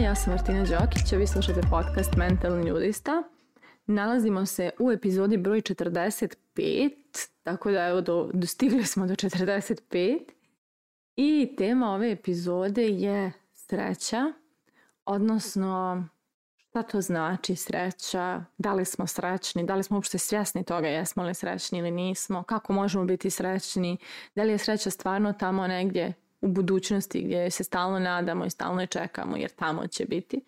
ja sam Martina Đokić, a vi slušate podcast Mentalni ludista. Nalazimo se u epizodi broj 45, tako da evo do, dostigli smo do 45. I tema ove epizode je sreća, odnosno šta to znači sreća, da li smo srećni, da li smo uopšte svjesni toga jesmo li srećni ili nismo, kako možemo biti srećni, da li je sreća stvarno tamo negdje u budućnosti gdje se stalno nadamo i stalno je čekamo jer tamo će biti.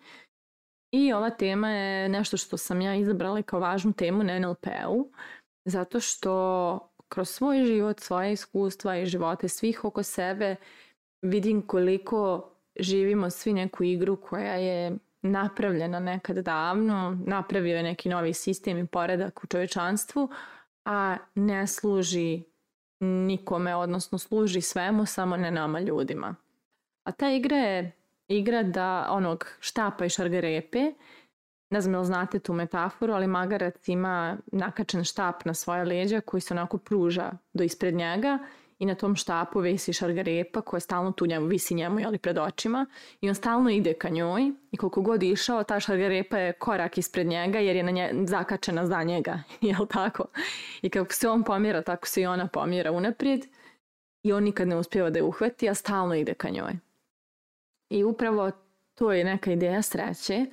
I ova tema je nešto što sam ja izabrala kao važnu temu na NLP-u zato što kroz svoj život, svoje iskustva i živote svih oko sebe vidim koliko živimo svi neku igru koja je napravljena nekad davno, napravio je neki novi sistem i poredak u čovečanstvu, a ne služi nikome, odnosno služi svemu, samo ne nama ljudima. A ta igra je igra da onog štapa i šargarepe, ne znam li znate tu metaforu, ali magarac ima nakačen štap na svoje leđa koji se onako pruža do ispred njega i na tom štapu visi šargarepa koja stalno tu njemu, visi njemu jeli, pred očima i on stalno ide ka njoj i koliko god išao ta šargarepa je korak ispred njega jer je na nje, zakačena za njega, jel tako? I kako se on pomjera, tako se i ona pomjera unaprijed i on nikad ne uspjeva da je uhvati, a stalno ide ka njoj. I upravo to je neka ideja sreće,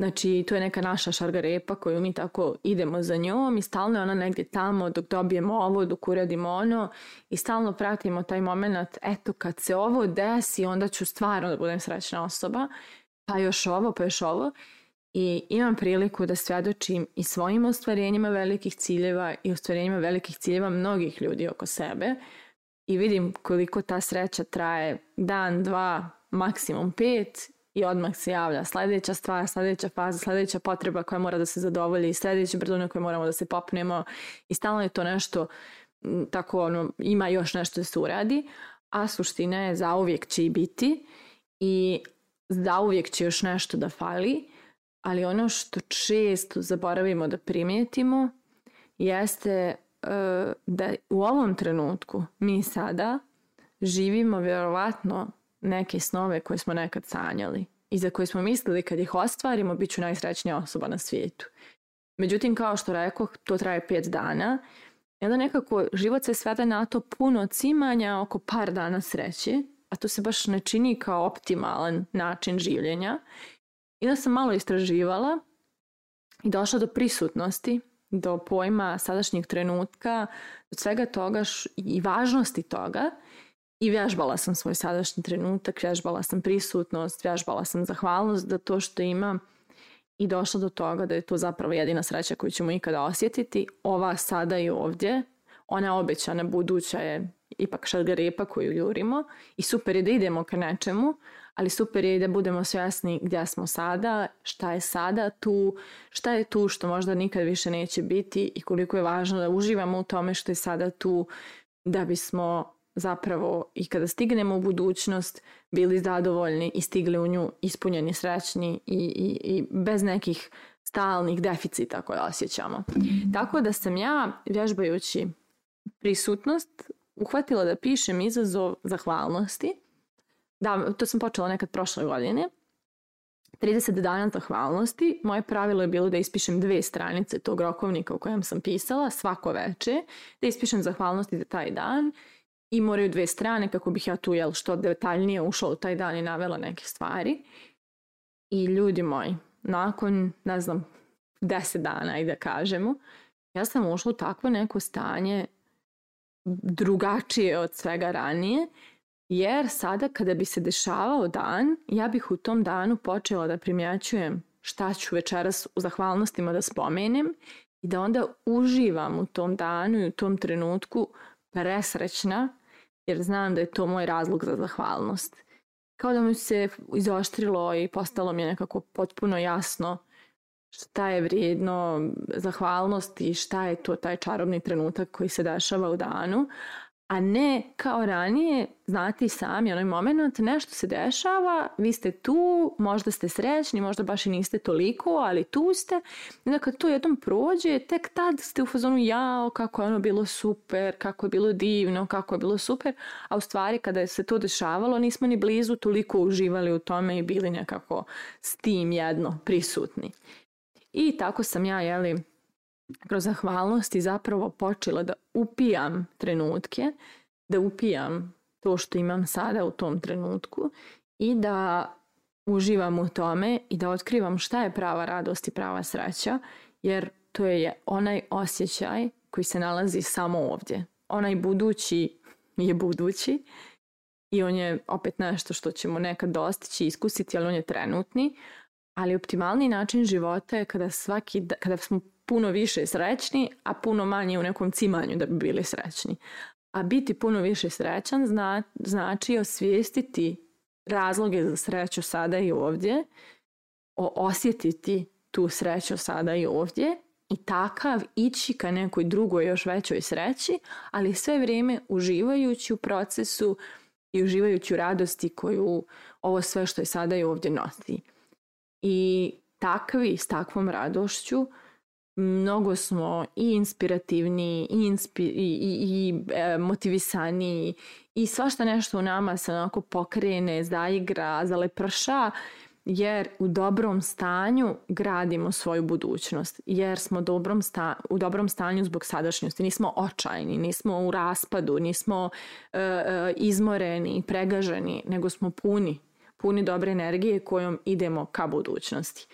Znači, to je neka naša šargarepa koju mi tako idemo za njom i stalno je ona negde tamo dok dobijemo ovo, dok uradimo ono i stalno pratimo taj moment, eto kad se ovo desi onda ću stvarno da budem srećna osoba, pa još ovo, pa još ovo. I imam priliku da svedočim i svojim ostvarenjima velikih ciljeva i ostvarenjima velikih ciljeva mnogih ljudi oko sebe i vidim koliko ta sreća traje dan, dva, maksimum pet i odmah se javlja sledeća stvar, sledeća faza, sledeća potreba koja mora da se zadovolji, sledeća brzina koju moramo da se popnemo i stalno je to nešto tako ono, ima još nešto da se uradi, a suština je zauvijek će i biti i zauvijek će još nešto da fali, ali ono što često zaboravimo da primijetimo jeste e, da u ovom trenutku mi sada živimo vjerovatno neke snove koje smo nekad sanjali i za koje smo mislili kad ih ostvarimo bit ću najsrećnija osoba na svijetu. Međutim, kao što rekoh, to traje pet dana i onda nekako život se svede na to puno cimanja oko par dana sreće, a to se baš ne čini kao optimalan način življenja. I onda sam malo istraživala i došla do prisutnosti, do pojma sadašnjeg trenutka, do svega toga š i važnosti toga i vježbala sam svoj sadašnji trenutak, vježbala sam prisutnost, vježbala sam zahvalnost za to što imam i došla do toga da je to zapravo jedina sreća koju ćemo ikada osjetiti. Ova sada i ovdje, ona obećana buduća je ipak šargarepa koju jurimo i super je da idemo ka nečemu, ali super je i da budemo svjesni gdje smo sada, šta je sada tu, šta je tu što možda nikad više neće biti i koliko je važno da uživamo u tome što je sada tu da bismo zapravo i kada stignemo u budućnost bili zadovoljni i stigli u nju ispunjeni, srećni i, i, i bez nekih stalnih deficita koje osjećamo. Tako da sam ja, vježbajući prisutnost, uhvatila da pišem izazov zahvalnosti. Da, to sam počela nekad prošle godine. 30 dana zahvalnosti. Moje pravilo je bilo da ispišem dve stranice tog rokovnika u kojem sam pisala svako veče, da ispišem zahvalnosti za taj dan i moraju dve strane kako bih ja tu jel, što detaljnije ušla u taj dan i navela neke stvari. I ljudi moji, nakon, ne znam, deset dana i da kažemo, ja sam ušla u takvo neko stanje drugačije od svega ranije, jer sada kada bi se dešavao dan, ja bih u tom danu počela da primjećujem šta ću večeras u zahvalnostima da spomenem i da onda uživam u tom danu i u tom trenutku presrećna jer znam da je to moj razlog za zahvalnost. Kao da mi se izoštrilo i postalo mi je nekako potpuno jasno šta je vrijedno zahvalnost i šta je to taj čarobni trenutak koji se dešava u danu, a ne kao ranije, znate i sami onaj moment, nešto se dešava, vi ste tu, možda ste srećni, možda baš i niste toliko, ali tu ste. I da kad to jednom prođe, tek tad ste u fazonu jao, kako je ono bilo super, kako je bilo divno, kako je bilo super, a u stvari kada se to dešavalo nismo ni blizu toliko uživali u tome i bili nekako s tim jedno prisutni. I tako sam ja, jeli, kroz zahvalnosti zapravo počela da upijam trenutke, da upijam to što imam sada u tom trenutku i da uživam u tome i da otkrivam šta je prava radost i prava sreća, jer to je onaj osjećaj koji se nalazi samo ovdje. Onaj budući je budući i on je opet nešto što ćemo nekad dostići i iskusiti, ali on je trenutni. Ali optimalni način života je kada, svaki, da, kada smo puno više srećni, a puno manje u nekom cimanju da bi bili srećni. A biti puno više srećan zna, znači osvijestiti razloge za sreću sada i ovdje, osjetiti tu sreću sada i ovdje i takav ići ka nekoj drugoj još većoj sreći, ali sve vrijeme uživajući u procesu i uživajući u radosti koju ovo sve što je sada i ovdje nosi. I takvi s takvom radošću mnogo smo i inspirativni i, inspi i, i, i e, motivisaniji i svašta nešto u nama se onako pokrene, zaigra, zaleprša jer u dobrom stanju gradimo svoju budućnost jer smo dobrom sta, u dobrom stanju zbog sadašnjosti nismo očajni nismo u raspadu nismo e, e, izmoreni pregaženi nego smo puni puni dobre energije kojom idemo ka budućnosti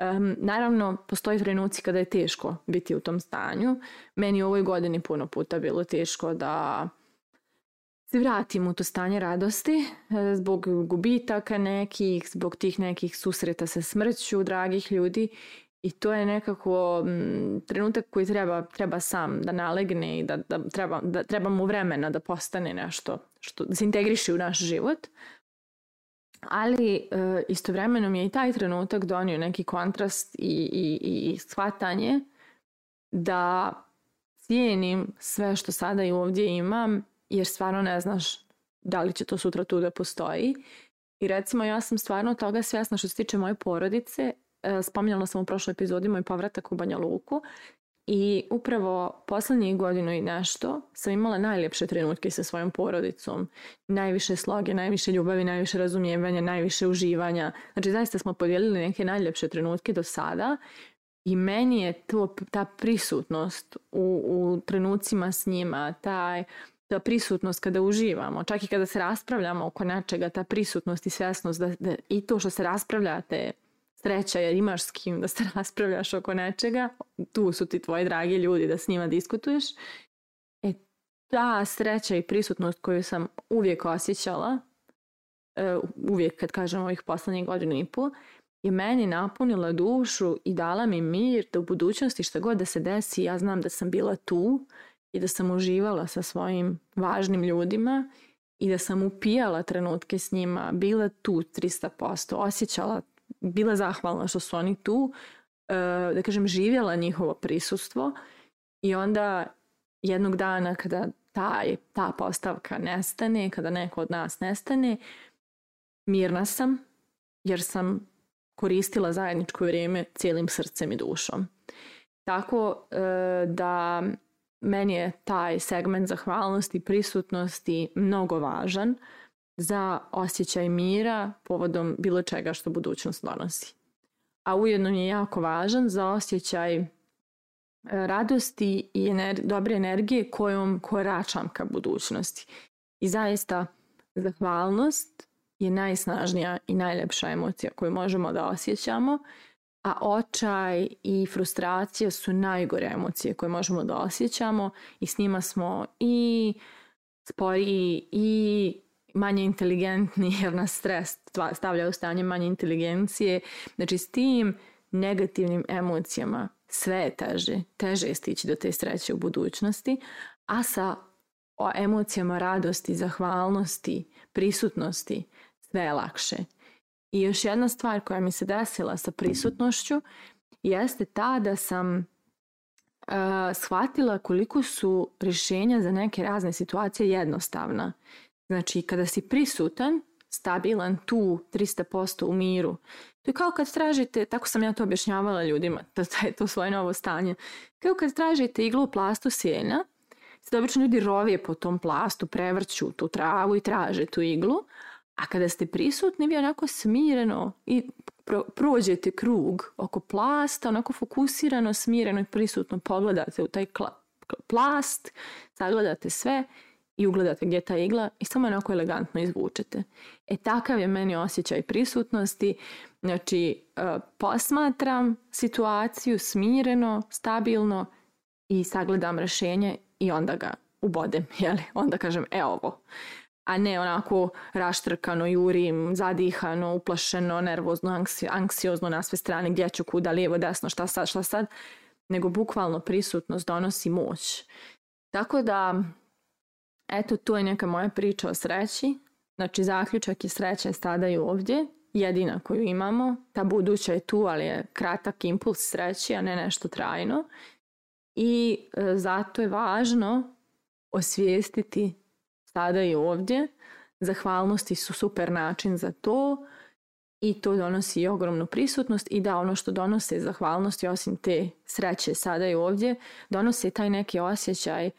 Um, naravno, postoji trenuci kada je teško biti u tom stanju. Meni u ovoj godini puno puta bilo teško da se vratim u to stanje radosti e, zbog gubitaka nekih, zbog tih nekih susreta sa smrću dragih ljudi i to je nekako m, trenutak koji treba, treba sam da nalegne i da, da, treba, da treba mu vremena da postane nešto što da se integriše u naš život ali e, istovremeno mi je i taj trenutak donio neki kontrast i, i, i shvatanje da cijenim sve što sada i ovdje imam jer stvarno ne znaš da li će to sutra tu da postoji i recimo ja sam stvarno toga svjesna što se tiče moje porodice e, spominjala sam u prošloj epizodi moj povratak u Banja Luku I upravo poslednjih godinu i nešto sam imala najljepše trenutke sa svojom porodicom. Najviše sloge, najviše ljubavi, najviše razumijevanja, najviše uživanja. Znači zaista smo podijelili neke najljepše trenutke do sada i meni je to, ta prisutnost u, u trenucima s njima, taj, ta prisutnost kada uživamo, čak i kada se raspravljamo oko nečega, ta prisutnost i svjesnost da, da i to što se raspravljate sreća jer imaš s kim da se raspravljaš oko nečega, tu su ti tvoji dragi ljudi da s njima diskutuješ. E, ta sreća i prisutnost koju sam uvijek osjećala, e, uvijek kad kažem ovih poslednjih godina i pol, je meni napunila dušu i dala mi mir da u budućnosti šta god da se desi, ja znam da sam bila tu i da sam uživala sa svojim važnim ljudima i da sam upijala trenutke s njima, bila tu 300%, osjećala bila zahvalna što su oni tu, e, da kažem, živjela njihovo prisustvo i onda jednog dana kada taj, ta postavka nestane, kada neko od nas nestane, mirna sam jer sam koristila zajedničko vrijeme cijelim srcem i dušom. Tako e, da meni je taj segment zahvalnosti, prisutnosti mnogo važan za osjećaj mira povodom bilo čega što budućnost donosi. A ujedno je jako važan za osjećaj e, radosti i ener dobre energije kojom koračam ka budućnosti. I zaista zahvalnost je najsnažnija i najlepša emocija koju možemo da osjećamo, a očaj i frustracija su najgore emocije koje možemo da osjećamo i s njima smo i sporiji i manje inteligentni jer nas stres stavlja u stanje manje inteligencije. Znači s tim negativnim emocijama sve je teže. Teže je stići do te sreće u budućnosti, a sa o emocijama radosti, zahvalnosti, prisutnosti sve je lakše. I još jedna stvar koja mi se desila sa prisutnošću jeste ta da sam uh, shvatila koliko su rješenja za neke razne situacije jednostavna. Znači, kada si prisutan, stabilan tu 300% u miru. To je kao kad tražite, tako sam ja to objašnjavala ljudima, da, da je to svoje novo stanje, kao kad tražite iglu u plastu sjena, se obično ljudi rovije po tom plastu, prevrću tu travu i traže tu iglu, a kada ste prisutni, vi onako smireno i prođete krug oko plasta, onako fokusirano, smireno i prisutno pogledate u taj plast, sagledate sve i ugledate gdje ta igla i samo onako elegantno izvučete. E takav je meni osjećaj prisutnosti, znači e, posmatram situaciju smireno, stabilno i sagledam rešenje i onda ga ubodem, jeli? onda kažem e ovo. A ne onako raštrkano, jurim, zadihano, uplašeno, nervozno, anksiozno na sve strane, gdje ću, kuda, lijevo, desno, šta sad, šta sad, nego bukvalno prisutnost donosi moć. Tako da Eto, tu je neka moja priča o sreći. Znači, zaključak je sreća je sada i ovdje, jedina koju imamo. Ta buduća je tu, ali je kratak impuls sreći, a ne nešto trajno. I e, zato je važno osvijestiti sada i ovdje. Zahvalnosti su super način za to i to donosi ogromnu prisutnost i da ono što donose zahvalnosti osim te sreće sada i ovdje, donose taj neki osjećaj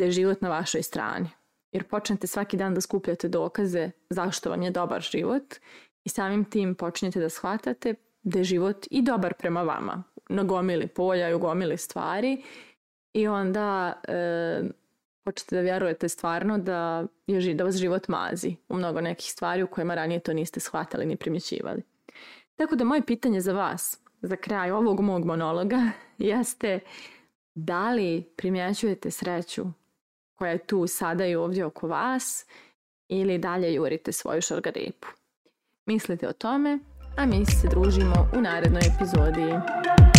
da je život na vašoj strani. Jer počnete svaki dan da skupljate dokaze zašto vam je dobar život i samim tim počnete da shvatate da je život i dobar prema vama. Na gomili polja i u gomili stvari i onda e, počete da vjerujete stvarno da, je, da vas život mazi u mnogo nekih stvari u kojima ranije to niste shvatali ni primjećivali. Tako da moje pitanje za vas, za kraj ovog mog monologa, jeste da li primjećujete sreću koja je tu sada i ovdje oko vas ili dalje jurite svoju šargarepu. Mislite o tome, a mi se družimo u narednoj epizodi.